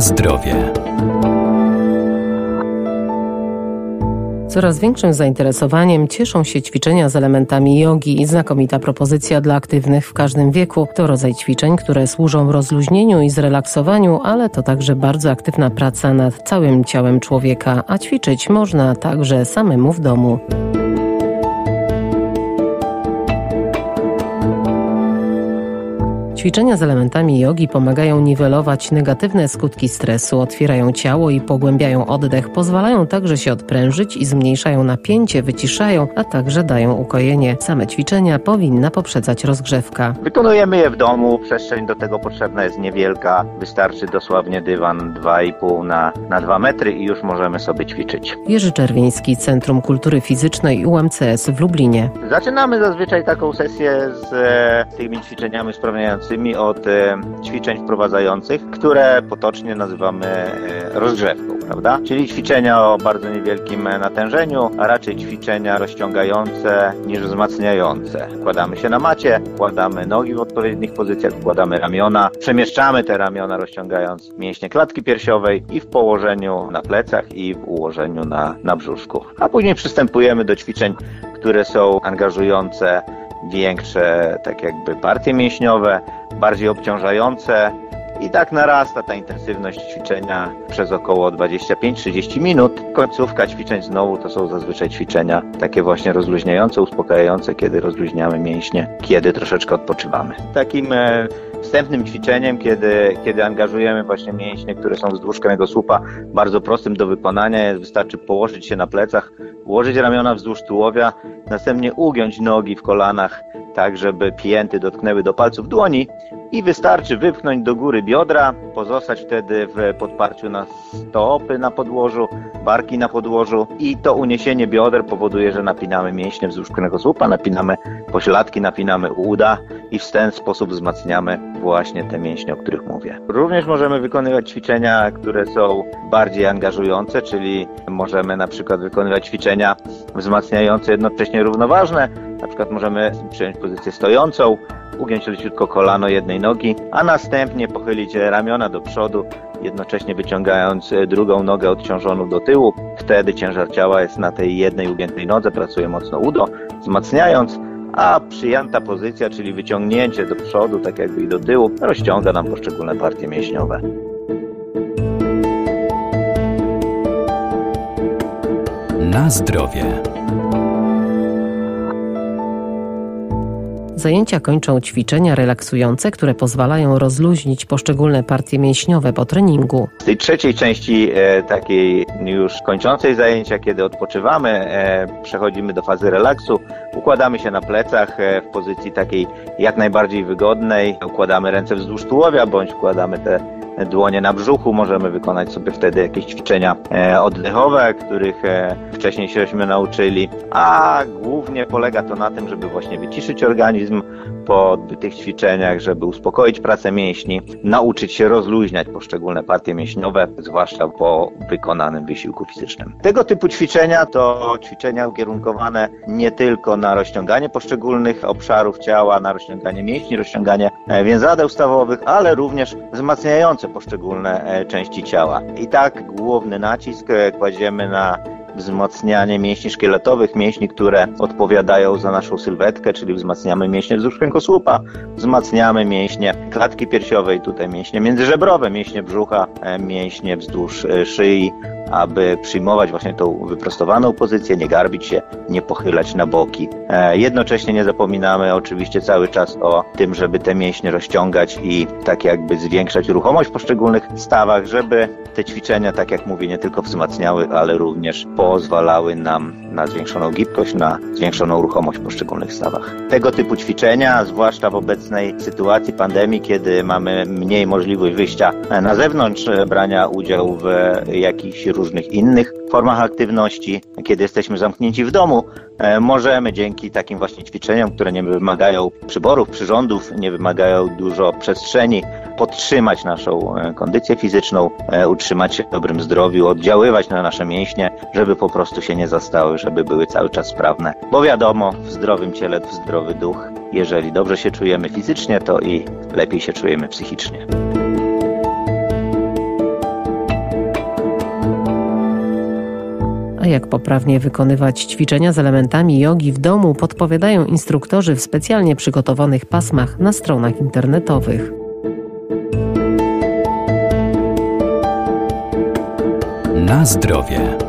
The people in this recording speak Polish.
Zdrowie. Coraz większym zainteresowaniem cieszą się ćwiczenia z elementami jogi i znakomita propozycja dla aktywnych w każdym wieku. To rodzaj ćwiczeń, które służą rozluźnieniu i zrelaksowaniu, ale to także bardzo aktywna praca nad całym ciałem człowieka, a ćwiczyć można także samemu w domu. Ćwiczenia z elementami jogi pomagają niwelować negatywne skutki stresu, otwierają ciało i pogłębiają oddech, pozwalają także się odprężyć i zmniejszają napięcie, wyciszają, a także dają ukojenie. Same ćwiczenia powinna poprzedzać rozgrzewka. Wykonujemy je w domu, przestrzeń do tego potrzebna jest niewielka, wystarczy dosłownie dywan 2,5 na, na 2 metry i już możemy sobie ćwiczyć. Jerzy Czerwiński, Centrum Kultury Fizycznej UMCS w Lublinie. Zaczynamy zazwyczaj taką sesję z e, tymi ćwiczeniami sprawniającymi od e, ćwiczeń wprowadzających, które potocznie nazywamy e, rozgrzewką, prawda? Czyli ćwiczenia o bardzo niewielkim natężeniu, a raczej ćwiczenia rozciągające niż wzmacniające. Kładamy się na macie, kładamy nogi w odpowiednich pozycjach, kładamy ramiona, przemieszczamy te ramiona rozciągając mięśnie klatki piersiowej i w położeniu na plecach i w ułożeniu na, na brzuszku. A później przystępujemy do ćwiczeń, które są angażujące większe, tak jakby partie mięśniowe, bardziej obciążające i tak narasta ta intensywność ćwiczenia przez około 25-30 minut. Końcówka ćwiczeń znowu to są zazwyczaj ćwiczenia takie właśnie rozluźniające, uspokajające, kiedy rozluźniamy mięśnie, kiedy troszeczkę odpoczywamy. Takim e, wstępnym ćwiczeniem, kiedy, kiedy angażujemy właśnie mięśnie, które są wzdłuż kręgosłupa, bardzo prostym do wykonania jest, wystarczy położyć się na plecach, ułożyć ramiona wzdłuż tułowia, następnie ugiąć nogi w kolanach, tak żeby pięty dotknęły do palców dłoni i wystarczy wypchnąć do góry biodra, pozostać wtedy w podparciu na stopy na podłożu, barki na podłożu i to uniesienie bioder powoduje, że napinamy mięśnie wzdłuż kręgosłupa, napinamy pośladki, napinamy uda i w ten sposób wzmacniamy właśnie te mięśnie, o których mówię. Również możemy wykonywać ćwiczenia, które są bardziej angażujące, czyli możemy na przykład wykonywać ćwiczenia wzmacniające jednocześnie równoważne, na przykład możemy przyjąć pozycję stojącą, ugiąć leciutko kolano jednej nogi, a następnie pochylić ramiona do przodu, jednocześnie wyciągając drugą nogę odciążoną do tyłu. Wtedy ciężar ciała jest na tej jednej ugiętej nodze, pracuje mocno udo, wzmacniając, a przyjęta pozycja, czyli wyciągnięcie do przodu, tak jakby i do tyłu, rozciąga nam poszczególne partie mięśniowe. Na zdrowie. Zajęcia kończą ćwiczenia relaksujące, które pozwalają rozluźnić poszczególne partie mięśniowe po treningu. W tej trzeciej części e, takiej już kończącej zajęcia, kiedy odpoczywamy, e, przechodzimy do fazy relaksu, układamy się na plecach e, w pozycji takiej jak najbardziej wygodnej, układamy ręce wzdłuż tułowia bądź układamy te dłonie na brzuchu. Możemy wykonać sobie wtedy jakieś ćwiczenia e, oddechowe, których e, wcześniej się nauczyli, a głównie polega to na tym, żeby właśnie wyciszyć organizm po tych ćwiczeniach, żeby uspokoić pracę mięśni, nauczyć się rozluźniać poszczególne partie mięśniowe, zwłaszcza po wykonanym wysiłku fizycznym. Tego typu ćwiczenia to ćwiczenia ukierunkowane nie tylko na rozciąganie poszczególnych obszarów ciała, na rozciąganie mięśni, rozciąganie e, więzadeł stawowych, ale również wzmacniające poszczególne e, części ciała. I tak główny nacisk e, kładziemy na wzmacnianie mięśni szkieletowych, mięśni, które odpowiadają za naszą sylwetkę, czyli wzmacniamy mięśnie wzdłuż kręgosłupa, wzmacniamy mięśnie klatki piersiowej, tutaj mięśnie międzyżebrowe, mięśnie brzucha, e, mięśnie wzdłuż szyi, aby przyjmować właśnie tą wyprostowaną pozycję, nie garbić się, nie pochylać na boki. E, jednocześnie nie zapominamy oczywiście cały czas o tym, żeby te mięśnie rozciągać i tak jakby zwiększać ruchomość w poszczególnych stawach, żeby te ćwiczenia, tak jak mówię, nie tylko wzmacniały, ale również pozwalały nam na zwiększoną gibkość, na zwiększoną ruchomość w poszczególnych stawach. Tego typu ćwiczenia, zwłaszcza w obecnej sytuacji pandemii, kiedy mamy mniej możliwość wyjścia na zewnątrz, brania udziału w jakichś różnych innych formach aktywności, kiedy jesteśmy zamknięci w domu, e, możemy dzięki takim właśnie ćwiczeniom, które nie wymagają przyborów, przyrządów, nie wymagają dużo przestrzeni, podtrzymać naszą e, kondycję fizyczną, e, utrzymać się w dobrym zdrowiu, oddziaływać na nasze mięśnie, żeby po prostu się nie zastały, żeby były cały czas sprawne. Bo wiadomo, w zdrowym ciele, w zdrowy duch, jeżeli dobrze się czujemy fizycznie, to i lepiej się czujemy psychicznie. jak poprawnie wykonywać ćwiczenia z elementami jogi w domu, podpowiadają instruktorzy w specjalnie przygotowanych pasmach na stronach internetowych. Na zdrowie.